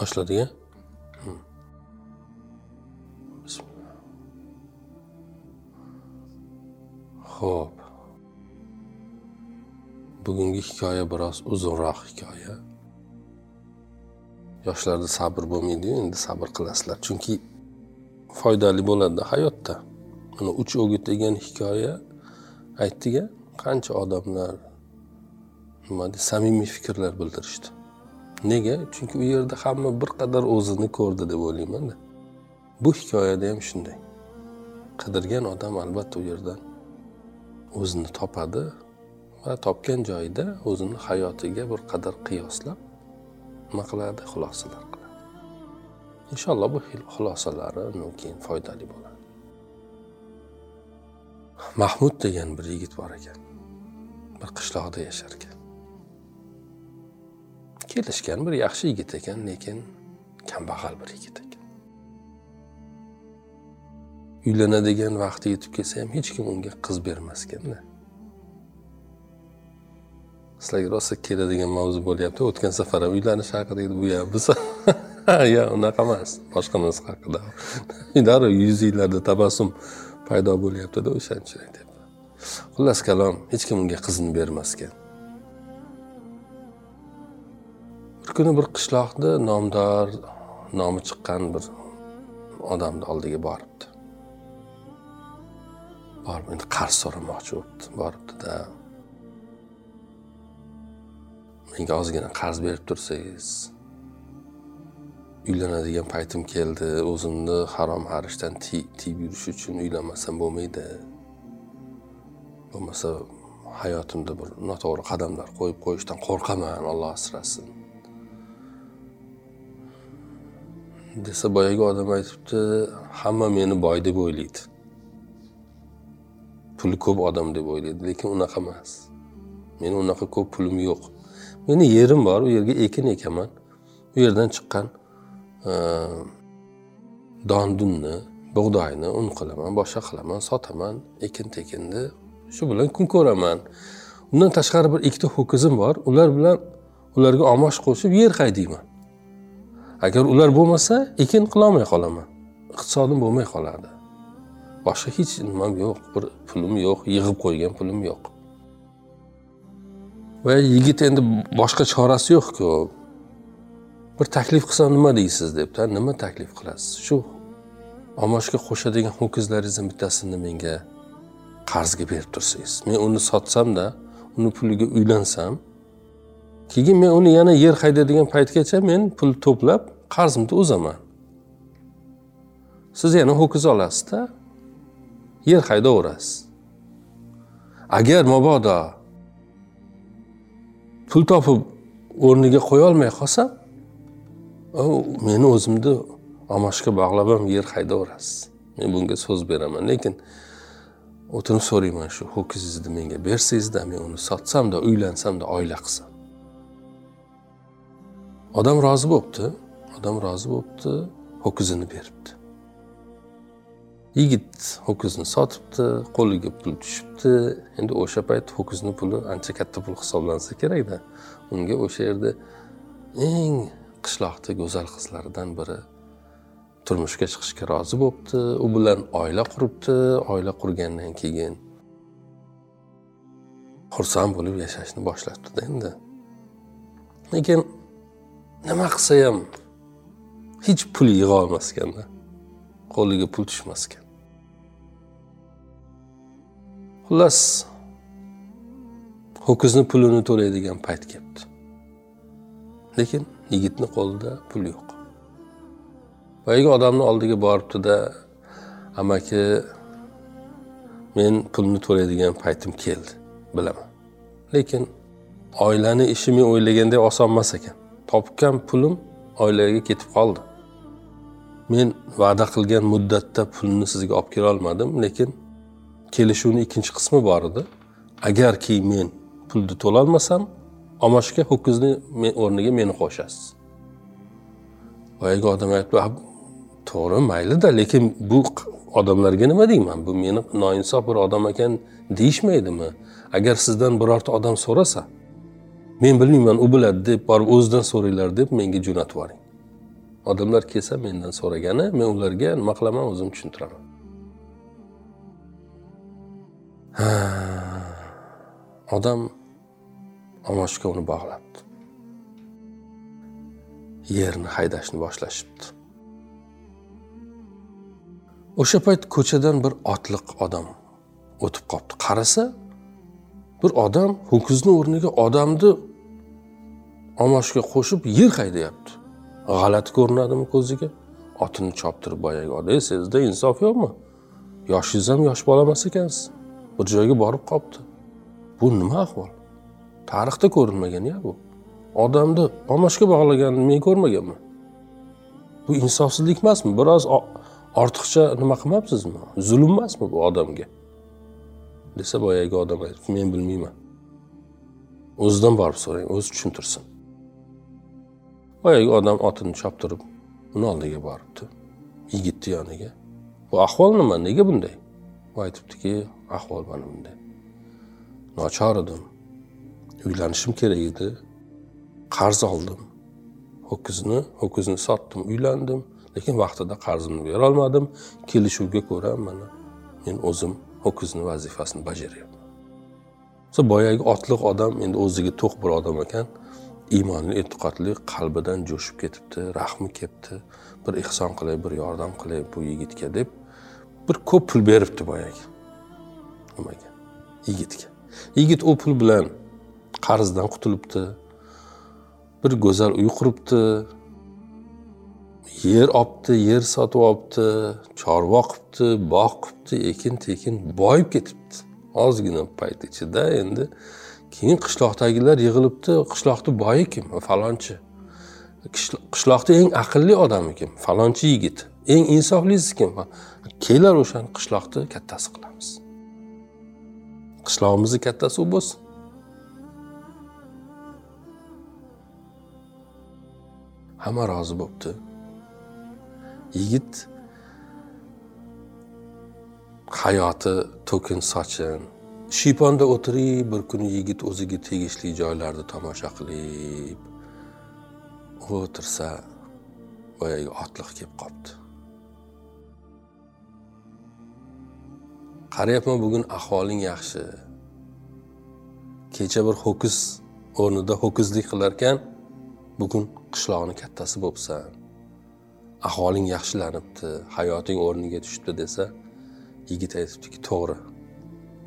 boshladik ho'p. Bugungi hikoya biroz uzunroq hikoya yoshlarda sabr bo'lmaydiyu endi sabr qilasizlar. Chunki foydali bo'ladi hayotda. Mana uch o'git degan hikoya aytdik qancha odamlar nima deydi samimiy fikrlar bildirishdi. Nega? Chunki u yerda hamma bir qadar o'zini ko'rdi deb o'ylaymanda. Bu hikoyada ham shunday. Qidirgan odam albatta u yerdan o'zini topadi va topgan joyida o'zini hayotiga bir qadar qiyoslab nima qiladi? Xulosalar qiladi. Inshaalloh bu xulosalari undan keyin foydali bo'ladi. Mahmud degan bir yigit bor ekan. Bir qishloqda yashar ekan kelishgan bir yaxshi yigit ekan lekin kambag'al bir yigit ekan. Uylanadigan vaqti yetib kelsa ham hech kim unga qiz bermas ekanda sizlarga rosa keladigan mavzu bo'lyapti o'tgan safar ham uylanish haqida edi bu ham biz yo'q unaqa emas boshqa narsa haqida. Darrov yuzinglarda tabassum paydo bo'lyaptida o'shaning uchun aytyapman. Xullas kalom hech kim unga qizini bermas bir kuni bir qishloqda nomdor nomi chiqqan bir odamni oldiga boribdi. Borib endi qarz so'ramoqchi bo'libdi boribdida. Menga ozgina qarz berib tursangiz uylanadigan paytim keldi o'zimni harom harishdan tiyib yurish uchun uylanmasam bo'lmaydi. Bo'lmasa hayotimda bir noto'g'ri qadamlar qo'yib qo'yishdan qo'rqaman olloh asrasin. Desa boyagi odam aytibdi hamma meni boy deb o'ylaydi. Puli ko'p odam deb o'ylaydi lekin unaqa emas. Meni unaqa ko'p pulim yo'q. Meni yerim bor u yerga ekin ekaman. U yerdan chiqqan e, dondunni bug'doyni un qilaman boshqa qilaman sotaman ekin tekinni shu bilan kun ko'raman. Undan tashqari bir ikkita ho'kizim bor. Ular bilan ularga omosh qo'shib yer haydayman. Agar ular bo'lmasa ekin qilolmay qolaman. Iqtisodim bo'lmay qoladi boshqa hech nimam yo'q. Bir pulim yo'q yig'ib qo'ygan pulim yo'q. Va yigit endi boshqa chorasi yo'qku. Bir taklif qilsam nima deysiz debdi nima taklif qilasiz? Shu omoshga qo'shadigan ho'kizlaringizni bittasini menga qarzga berib tursangiz. Men uni sotsamda uni puliga uylansam keyin men uni yana yer haydaydigan paytgacha men pul to'plab qarzimni o'zaman siz yana ho'kiz olasizda yer haydaverasiz. Agar mabodo pul topib o'rniga qo'yolmay qolsam meni o'zimni omoshga bog'lab ham yer haydaverasiz. Men bunga so'z beraman lekin o'tinib so'rayman shu ho'kizingizni menga bersangizda men uni sotsamda uylansamda oila qilsam odam rozi bo'libdi odam rozi bo'libdi ho'kizini beribdi. Yigit ho'kizni sotibdi qo'liga pul tushibdi. Endi o'sha payt ho'kizni puli ancha katta pul hisoblansa kerakda. Unga o'sha yerda eng qishloqda go'zal qizlardan biri turmushga chiqishga rozi bo'libdi u bilan oila quribdi. Oila qurgandan keyin xursand bo'lib yashashni boshlabdida endi. Lekin nima qilsa ham hech pul yig'a olmas ekanda qo'liga pul tushmas ekan xullas ho'kizni pulini to'laydigan payt kelibdi. Lekin yigitni qo'lida pul yo'q. Boyagi odamni oldiga boribdida amaki men pulni to'laydigan paytim keldi bilaman. Lekin oilani ishi men o'ylaganday oson emas ekan. Topgan pulim oilaga ketib qoldi. Men va'da qilgan muddatda pulni sizga olib kela olmadim lekin kelishuvni ikkinchi qismi bor edi. Agarki men pulni to'lolmasam omochga ho'kizni o'rniga meni qo'shasiz. Boyagi odam aytdi to'g'ri maylida lekin bu odamlarga nima deyman? Bu meni noinsof bir odam ekan deyishmaydimi? Agar sizdan birorta odam so'rasa men bilmayman u biladi deb borib o'zidan so'ranglar deb menga jo'natib yuboring. Odamlar kelsa mendan so'ragani men ularga nima qilaman o'zim tushuntiraman. Odam omochga uni bog'labdi yerni haydashni boshlashibdi. O'sha payt ko'chadan bir otliq odam o'tib qolibdi qarasa bir odam ho'kizni o'rniga odamni omochga qo'shib yer haydayapti. G'alati ko'rinadimi ko'ziga? Otini choptirib boyagi odam sizda insof yo'qmi? Yoshingiz ham yosh bola emas ekansiz. Bir joyga borib qolibdi bu nima ahvol? Tarixda ko'rilmagan ya bu. Odamni omochga bog'laganini men ko'rmaganman. Bu insofsizlik emasmi? Biroz ortiqcha nima qilmabsizmi? Zulm emasmi bu odamga? Desa boyagi odam aytibdi men bilmayman. O'zidan borib so'rang o'zi tushuntirsin. Boyagi odam otini choptirib uni oldiga boribdi. Yigitni yoniga. Bu ahvol nima? Nega bunday? U aytibdiki ahvol mana bunday. Nochor edim. Uylanishim kerak edi. Qarz oldim. Ho'kizni ho'kizni sotdim uylandim. Lekin vaqtida qarzimni berolmadim kelishuvga ko'ra mana men o'zim ho'kizni vazifasini bajaryapman. So boyagi otliq odam endi o'ziga to'q bir odam ekan. Iymonli e'tiqodli qalbidan jo'shib ketibdi rahmi kelibdi. Bir ehson qilay bir yordam qilay bu yigitga deb bir ko'p pul beribdi boyagi. Nimaga? Yigitga. Yigit u pul bilan qarzdan qutulibdi bir go'zal uy quribdi yer olibdi yer sotib olibdi chorva qilibdi bog' qilibdi ekin tekin boyib ketibdi. Ozgina payt ichida endi keyin qishloqdagilar yig'ilibdi qishloqni boyi kim? Falonchi. Qishloqda eng aqlli odami kim? Falonchi yigit. Eng insoflisi kim? Kelinglar o'shani qishloqni kattasi qilamiz. Qishlog'imizni kattasi u bo'lsin. Hamma rozi bo'libdi yigit hayoti to'kin sochin shiyponda o'tirib bir kuni yigit o'ziga tegishli joylarni tomosha qilib o'tirsa boyagi otliq kelib qolibdi. Qarayapman bugun ahvoling yaxshi. Kecha bir ho'kiz o'rnida ho'kizlik qilarkan bugun qishloqni kattasi bo'libsan. Ahvoling yaxshilanibdi hayoting o'rniga tushibdi desa yigit aytibdiki to'g'ri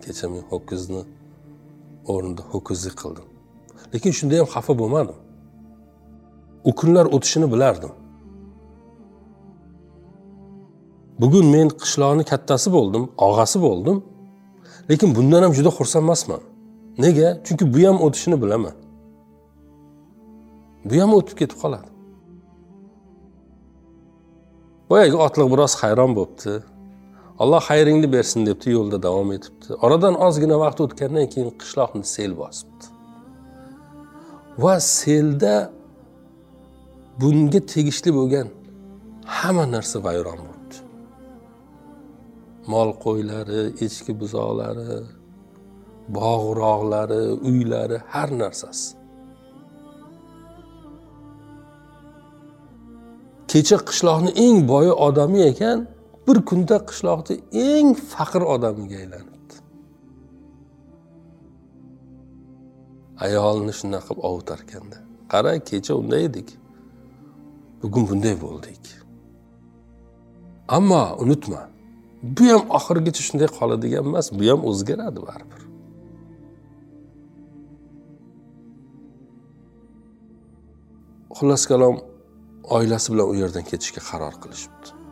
kecha men ho'kizni o'rnida ho'kizlik qildim. Lekin shunda ham xafa bo'lmadim. U kunlar o'tishini bilardim. Bugun men qishloqni kattasi bo'ldim og'asi bo'ldim. Lekin bundan ham juda xursand emasman nega? Chunki bu ham o'tishini bilaman. Bu ham o'tib ketib qoladi. Boyagi otliq biroz hayron bo'libdi. Alloh xayringni bersin debdi yo'lda davom etibdi. Oradan ozgina vaqt o'tgandan keyin qishloqni sel bosibdi. Va selda bunga tegishli bo'lgan hamma narsa vayron bo'libdi. Mol qo'ylari echki buzoqlari bog' rog'lari uylari har narsasi. Kecha qishloqni eng boyi odami ekan bir kunda qishloqni eng faqir odamiga aylanibdi. Ayolni shunaqa qilib ovutarkanda qara kecha unday edik. Bugun bunday bo'ldik. Ammo unutma bu ham oxirigacha shunday qoladigan emas bu ham o'zgaradi baribir. Xullas kalom oilasi bilan u yerdan ketishga qaror qilishibdi.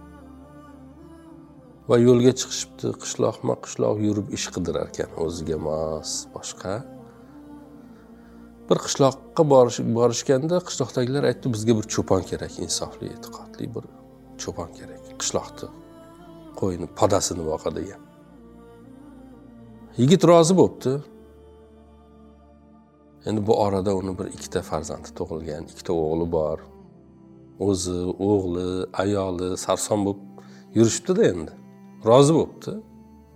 Va yo'lga chiqishibdi. Qishloqma qishloq yurib ish qidirar ekan. O'ziga mos boshqa. Bir qishloqqa borish borishganda qishloqdagilar aytdi bizga bir cho'pon kerak insofli e'tiqodli bir cho'pon kerak. Qishloqni qo'yni podasini boqadigan yigit rozi bo'libdi. Endi bu orada uni bir ikkita farzandi tug'ilgan ikkita o'g'li bor. O'zi o'g'li ayoli sarson bo'lib yurishibdida endi. Rozi bo'libdi.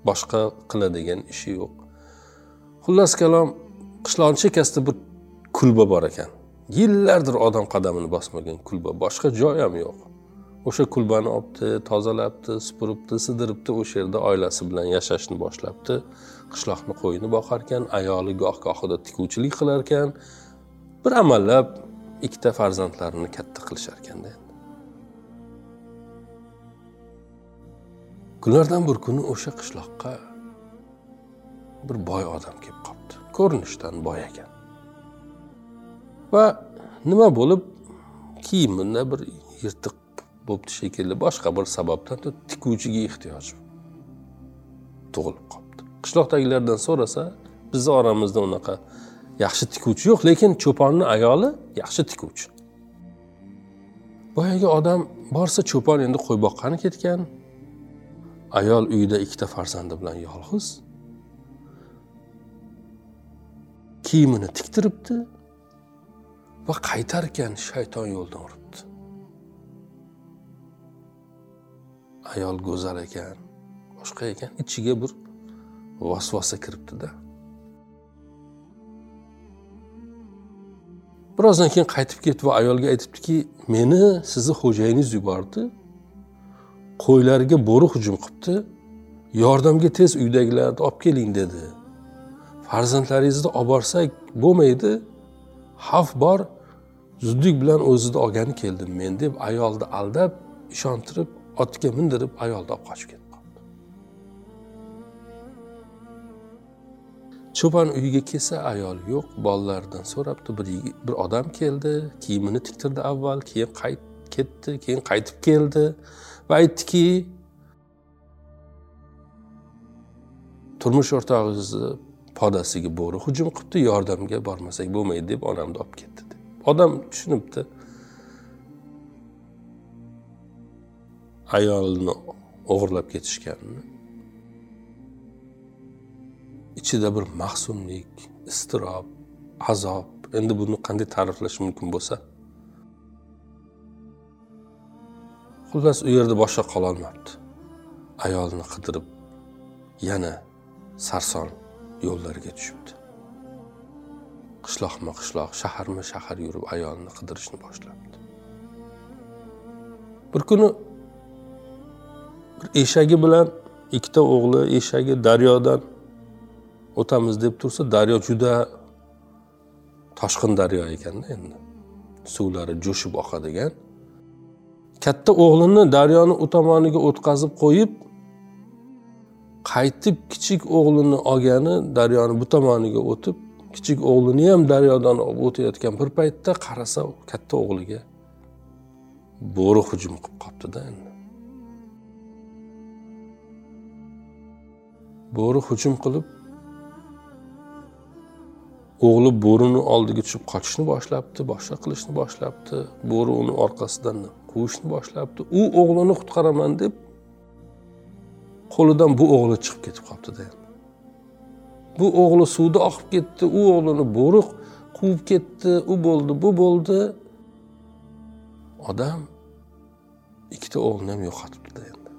Boshqa qiladigan ishi yo'q. Xullas kalom qishloqni chekkasida bir kulba bor ekan. Yillardir odam qadamini bosmagan kulba boshqa joy ham yo'q. O'sha kulbani olibdi tozalabdi supuribdi sidiribdi o'sha yerda oilasi bilan yashashni boshlabdi. Qishloqni qo'yini boqarkan ayoli goh gohida tikuvchilik qilar ekan bir amallab ikkita farzandlarini katta qilishar kunlardan bir kuni o'sha qishloqqa bir boy odam kelib qolibdi. Ko'rinishdan boy ekan. Va nima bo'lib kiyimida bir yirtiq bo'libdi shekilli boshqa bir sababdan tikuvchiga ehtiyoj tug'ilib qolibdi. Qishloqdagilardan so'rasa bizni oramizda unaqa yaxshi tikuvchi yo'q lekin cho'ponni ayoli yaxshi tikuvchi. Boyagi odam borsa cho'pon endi qo'y boqqani ketgan. Ayol uyida ikkita farzandi bilan yolg'iz. Kiyimini tiktiribdi va qaytarkan shayton yo'ldan uribdi. Ayol go'zal ekan boshqa ekan ichiga bir vasvasa kiribdida. Birozdan keyin qaytib ketdi va ayolga aytibdiki meni sizni xo'jayiningiz yubordi. Qo'ylarga bo'ri hujum qilibdi. Yordamga tez uydagilarni olib keling dedi. Farzandlaringizni olib borsak bo'lmaydi. Xavf bor. Zudlik bilan o'zini olgani keldim men deb ayolni aldab ishontirib otga mindirib ayolni olib qochib ketdi. Cho'pon uyiga kelsa ayol yo'q. Bolalaridan so'rabdi bir bir odam keldi. Kiyimini tiktirdi avval keyin qayt ketdi keyin qaytib keldi. Va aytdiki turmush o'rtog'ingizni podasiga bo'ri hujum qilibdi yordamga bormasak bo'lmaydi deb onamni olib ketdi odam tushunibdi. Ayolni o'g'irlab ketishganini ichida bir mahzunlik iztirob azob. Endi buni qanday ta'riflash mumkin bo'lsa xullas u yerda boshqa qololmabdi. Ayolni qidirib yana sarson yo'llarga tushibdi. Qishloqma qishloq shaharma shahar yurib ayolni qidirishni boshlabdi. Bir kuni bir eshagi bilan ikkita o'g'li eshagi daryodan o'tamiz deb tursa daryo juda toshqin daryo ekanda endi. Suvlari jo'shib oqadigan katta o'g'lini daryoni u tomoniga o'tkazib qo'yib qaytib kichik o'g'lini olgani daryoni bu tomoniga o'tib kichik o'g'lini ham daryodan o'tayotgan bir paytda qarasa katta o'g'liga bo'ri hujum qilib qolibdida endi. Bo'ri hujum qilib o'g'li bo'rini oldiga tushib qochishni boshlabdi boshqa qilishni boshlabdi. Bo'ri uni orqasidan quvishni boshlabdi u o'g'lini qutqaraman deb qo'lidan bu o'g'li chiqib ketib qolibdida bu o'g'li suvda oqib ketdi u o'g'lini bo'ri quvib ketdi u bo'ldi bu bo'ldi. Odam ikkita o'g'lini ham yo'qotibdida endi.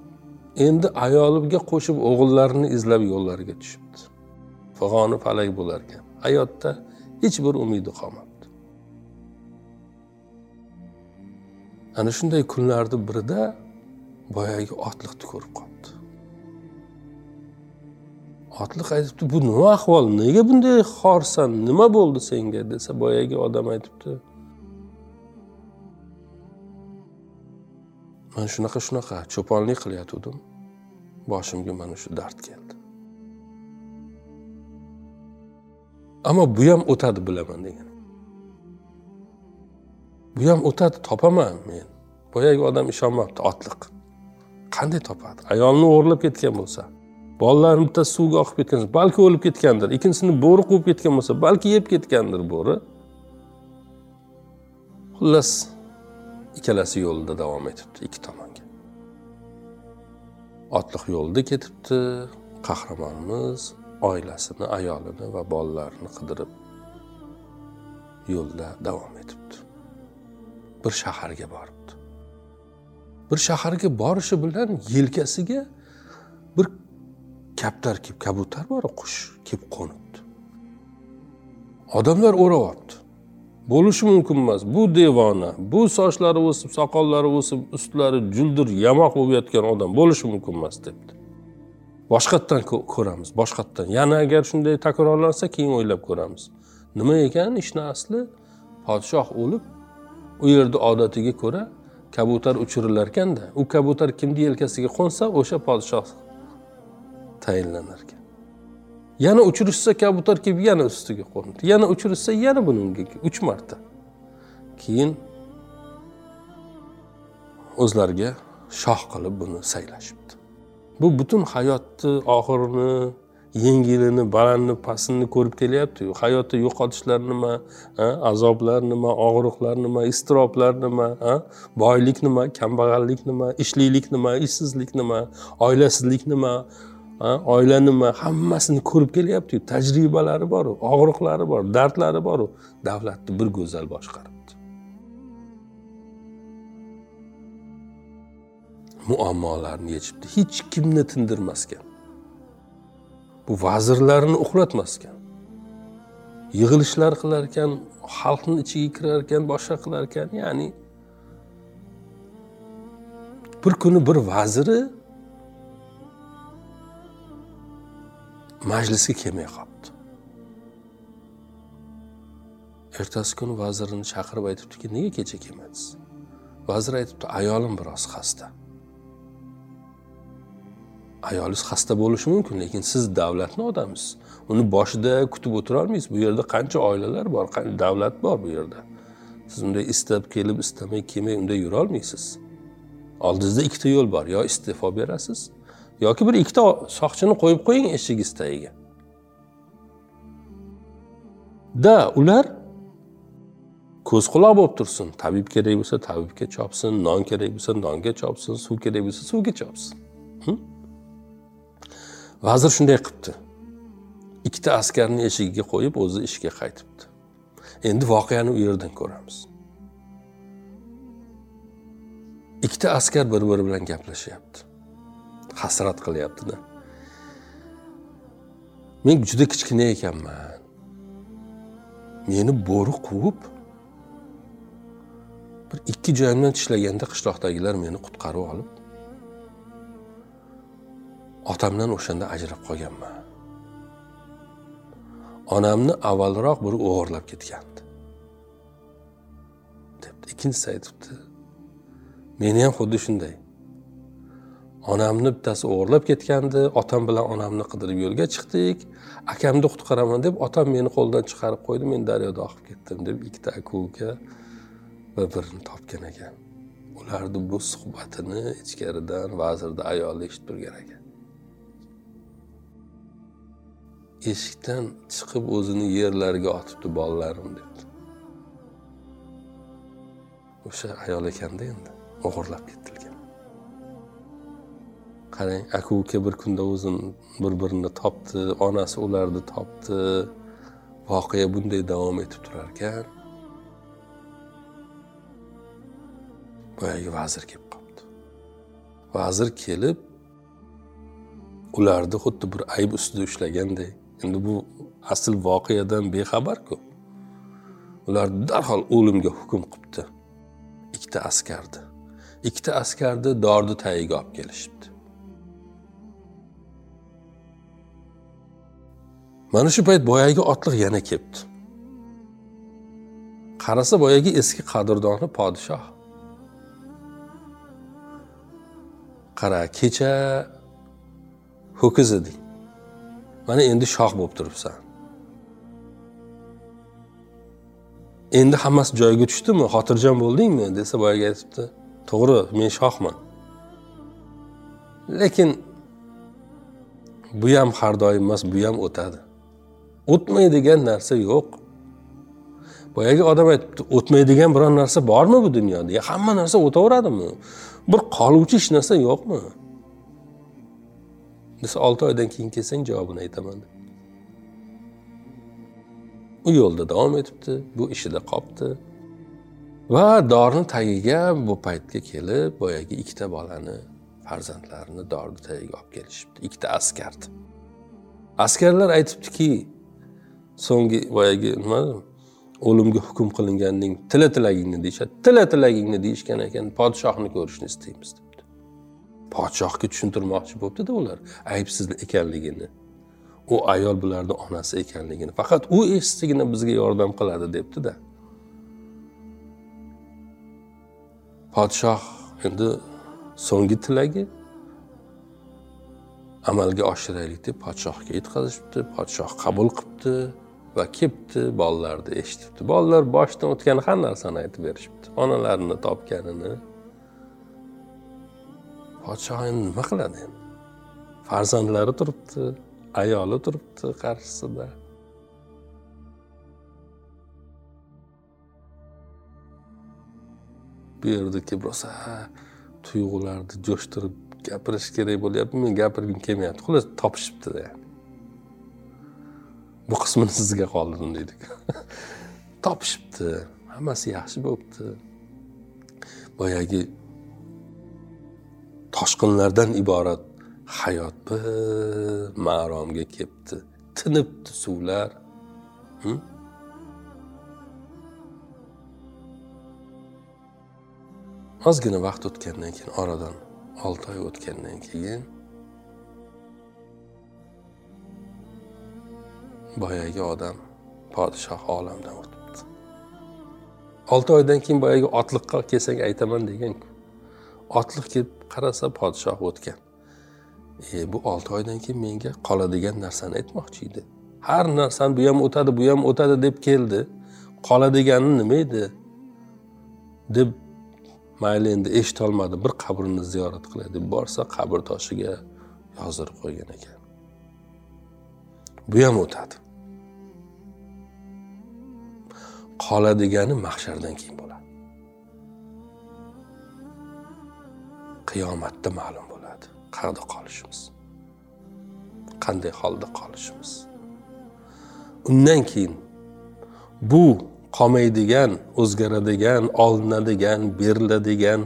Endi ayoliga qo'shib o'g'illarini izlab yo'llariga tushibdi. Fig'oni falak bo'larkan. Hayotda hech bir umidi qolmadi ana shunday kunlarni birida boyagi otliqni ko'rib qolibdi otliq aytibdi bu nima ahvol? Nega bunday xorsan? Nima bo'ldi senga? desa boyagi odam aytibdi. Man shunaqa shunaqa cho'ponlik qilayotgandim boshimga mana shu dard keldi. Ammo bu ham o'tadi bilaman degan. Bu ham o'tadi topaman men. Boyagi odam ishonmabdi otliq. Qanday topadi? Ayolni o'g'irlab ketgan bo'lsa bolalarni bittasi suvga oqib ketgan balki o'lib ketgandir ikkinchisini bo'ri quvib ketgan bo'lsa balki yeb ketgandir bo'ri. Xullas ikkalasi yo'lida davom etibdi ikki tomonga. Otliq yo'lda ketibdi qahramonimiz oilasini ayolini va bolalarini qidirib yo'lda davom etibdi. Bir shaharga boribdi. Bir shaharga borishi bilan yelkasiga bir kaptar kelib kabutar bor qush kelib qo'nibdi. Odamlar o'rayapti. Bo'lishi mumkin emas. Bu devona bu sochlari o'sib soqollari o'sib ustlari juldir yamoq bo'lib yotgan odam bo'lishi mumkin emas debdi. Boshqatdan ko'ramiz boshqatdan. Yana agar shunday takrorlansa keyin o'ylab ko'ramiz. Nima ekan ishni asli podshoh o'lib u yerda odatiga ko'ra kabutar uchirilar ekanda u kabutar kimni yelkasiga qo'nsa o'sha podshoh tayinlanar ekan yana uchirishsa kabutar kelib yana ustiga qo'ndi yana uchirishsa yana bunga uch marta. Keyin o'zlariga shoh qilib buni saylashibdi. Bu butun hayotni oxirini yengilini balandni pastini ko'rib kelyaptiyu hayotda yo'qotishlar nima azoblar nima og'riqlar nima iztiroblar nima boylik nima kambag'allik nima ishlilik nima ishsizlik nima oilasizlik nima oila nima hammasini ko'rib kelyaptiyu. Tajribalari boru og'riqlari bor dardlari boru. Davlatni bir go'zal boshqaribdi. Muammolarni yechibdi. Hech kimni tindirmasgan. Bu vazirlarini uxlatmaskan yig'ilishlar qilar ekan xalqni ichiga kirar ekan boshqa qilar ekan ya'ni bir kuni bir vaziri majlisga kelmay qolibdi. Ertasi kuni vazirini chaqirib aytibdiki nega kecha kelmadingiz? Vazir aytibdi ayolim biroz xasta. Ayolingiz xasta bo'lishi mumkin lekin siz davlatni odamisiz uni boshida kutib o'tirolmaysiz. Bu yerda qancha oilalar bor davlat bor bu yerda? Siz unday istab kelib istamay kelmay unday yurolmaysiz. Oldingizda ikkita yo'l bor yo iste'fo berasiz yoki bir ikkita soqchini qo'yib qo'ying eshigingiz tagiga da ular ko'z quloq bo'lib tursin. Tabib kerak bo'lsa tabibga chopsin non kerak bo'lsa nonga chopsin suv kerak bo'lsa suvga chopsin. Hm? Vazir shunday qilibdi ikkita askarni eshigiga qo'yib o'zi ishga qaytibdi. Endi voqeani u yerdan ko'ramiz. Ikkita askar bir biri bilan gaplashyapti. Hasrat qilyaptida. Men juda kichkina ekanman. Meni bo'ri quvib bir ikki joyimdan tishlaganda qishloqdagilar meni qutqarib olib otamdan o'shanda ajrab qolganman. Onamni avvalroq biri o'g'irlab ketgandi. Debdi ikkinchisi aytibdi meni ham xuddi shunday. Onamni bittasi o'g'irlab ketgandi otam bilan onamni qidirib yo'lga chiqdik. Akamni qutqaraman deb otam meni qo'ldan chiqarib qo'ydi men daryoda oqib ketdim deb ikkita aka uka bir birini topgan ekan. Ularni bu suhbatini ichkaridan vazirni ayoli eshitib turgan ekan. Eshikdan chiqib o'zini yerlarga otibdi bolalarim debdi. O'sha ayol ekanda endi o'g'irlab ketilgan qarang aka uka bir kunda o'zini bir birini topdi onasi ularni topdi. Voqea bunday davom etib turar ekan boyagi vazir kelib qolibdi. Vazir kelib ularni xuddi bir ayb ustida ushlaganday endi bu asl voqeadan bexabarku ular darhol o'limga hukm qilibdi. Ikkita askarni ikkita askarni dorni tagiga olib kelishibdi. Mana shu payt boyagi otliq yana kelibdi. Qarasa boyagi eski qadrdoni podshoh. Qara kecha ho'kiz eding. Mana endi shoh bo'lib turibsan. Endi hammasi joyiga tushdimi? Xotirjam bo'ldingmi? desa boyagi aytibdi. To'g'ri men shohman lekin bu ham har doim emas bu ham o'tadi. O'tmaydigan narsa yo'q. Boyagi odam aytibdi o'tmaydigan biron narsa bormi bu dunyoda? Ya hamma narsa o'taveradimi? Bir qoluvchi hech narsa yo'qmi? Desa olti oydan keyin kelsang javobini aytaman. U yo'lda davom etibdi bu ishida qolibdi va dorni tagiga bu paytga kelib boyagi ikkita bolani farzandlarini dorni tagiga olib kelishibdi ikkita askarni askarlar aytibdiki so'nggi boyagi nima o'limga hukm qilinganning tila tilagingni deyishadi tila tilagingni deyishgan ekan podshohni ko'rishni istaymiz. deb podshohga tushuntirmoqchi bo'libdida ular aybsiz ekanligini. U ayol bularni onasi ekanligini faqat u eshitsagina bizga yordam qiladi debdida. Podshoh endi so'nggi tilagi amalga oshiraylik deb podshohga yetkazishibdi podshoh qabul qilibdi va kelibdi bolalarni eshitibdi. Bolalar boshidan o'tgan har narsani aytib berishibdi onalarini topganini. Podshoh endi nima qiladi endi? Farzandlari turibdi ayoli turibdi qarshisida. Bu yerdaki rosa tuyg'ularni jo'shtirib gapirish kerak bo'lyapti men gapirgim kelmayapti xullas topishibdida bu qismini sizga qoldirdim deydik. Topishibdi hammasi yaxshi bo'libdi boyagi toshqinlardan iborat hayot bir maromga kelibdi tinibdi suvlar. Ozgina vaqt o'tgandan keyin oradan olti oy o'tgandan keyin boyagi odam podshoh olamdan o'tibdi. Olti oydan keyin boyagi otliqqa kelsang aytaman deganku otliq kelib qarasa podshoh o'tgan. E bu olti oydan keyin menga qoladigan narsani aytmoqchi edi. Har narsani bu ham o'tadi bu ham o'tadi deb keldi. Qoladigani nima edi? Deb mayli endi eshitolmadi bir qabrini ziyorat qilay deb borsa qabr toshiga yozdirib qo'ygan ekan. Bu ham o'tadi. Qoladigani mahshardan keyin. Qiyomatda ma'lum bo'ladi. Qayerda qolishimiz? Qanday holda qolishimiz? Undan keyin bu qolmaydigan o'zgaradigan olinadigan beriladigan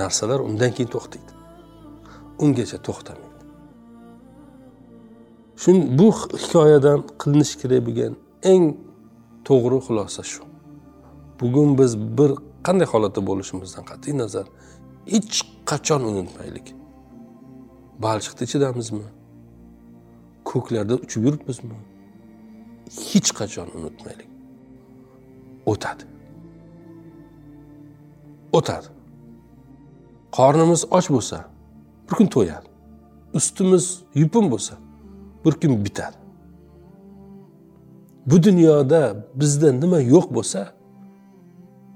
narsalar undan keyin to'xtaydi. Ungacha to'xtamaydi. Shu bu hikoyadan qilinishi kerak bo'lgan eng to'g'ri xulosa shu. Bugun biz bir qanday holatda bo'lishimizdan qat'iy nazar hech qachon unutmaylik? Balchiqni ichidamizmi? Ko'klarda uchib yuribmizmi? Hech qachon unutmaylik. O'tadi. O'tadi. Qornimiz och bo'lsa bir kun to'yadi. Ustimiz yupun bo'lsa bir kun bitadi. Bu dunyoda bizda nima yo'q bo'lsa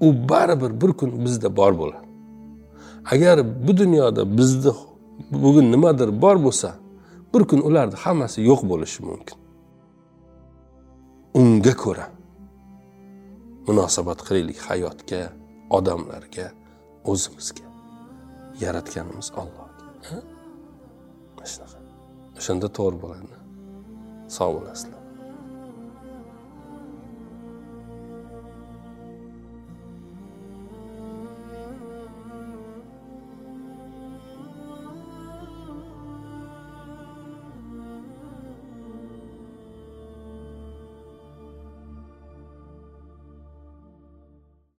u baribir bir kun bizda bor bo'ladi. Agar bu dunyoda bizni bugun nimadir bor bo'lsa bir kun ularni hammasi yo'q bo'lishi mumkin. Unga ko'ra munosabat qilaylik hayotga odamlarga o'zimizga yaratganimiz ollohga shunaqa. O'shanda to'g'ri bo'ladi sog' bo'lasizlar.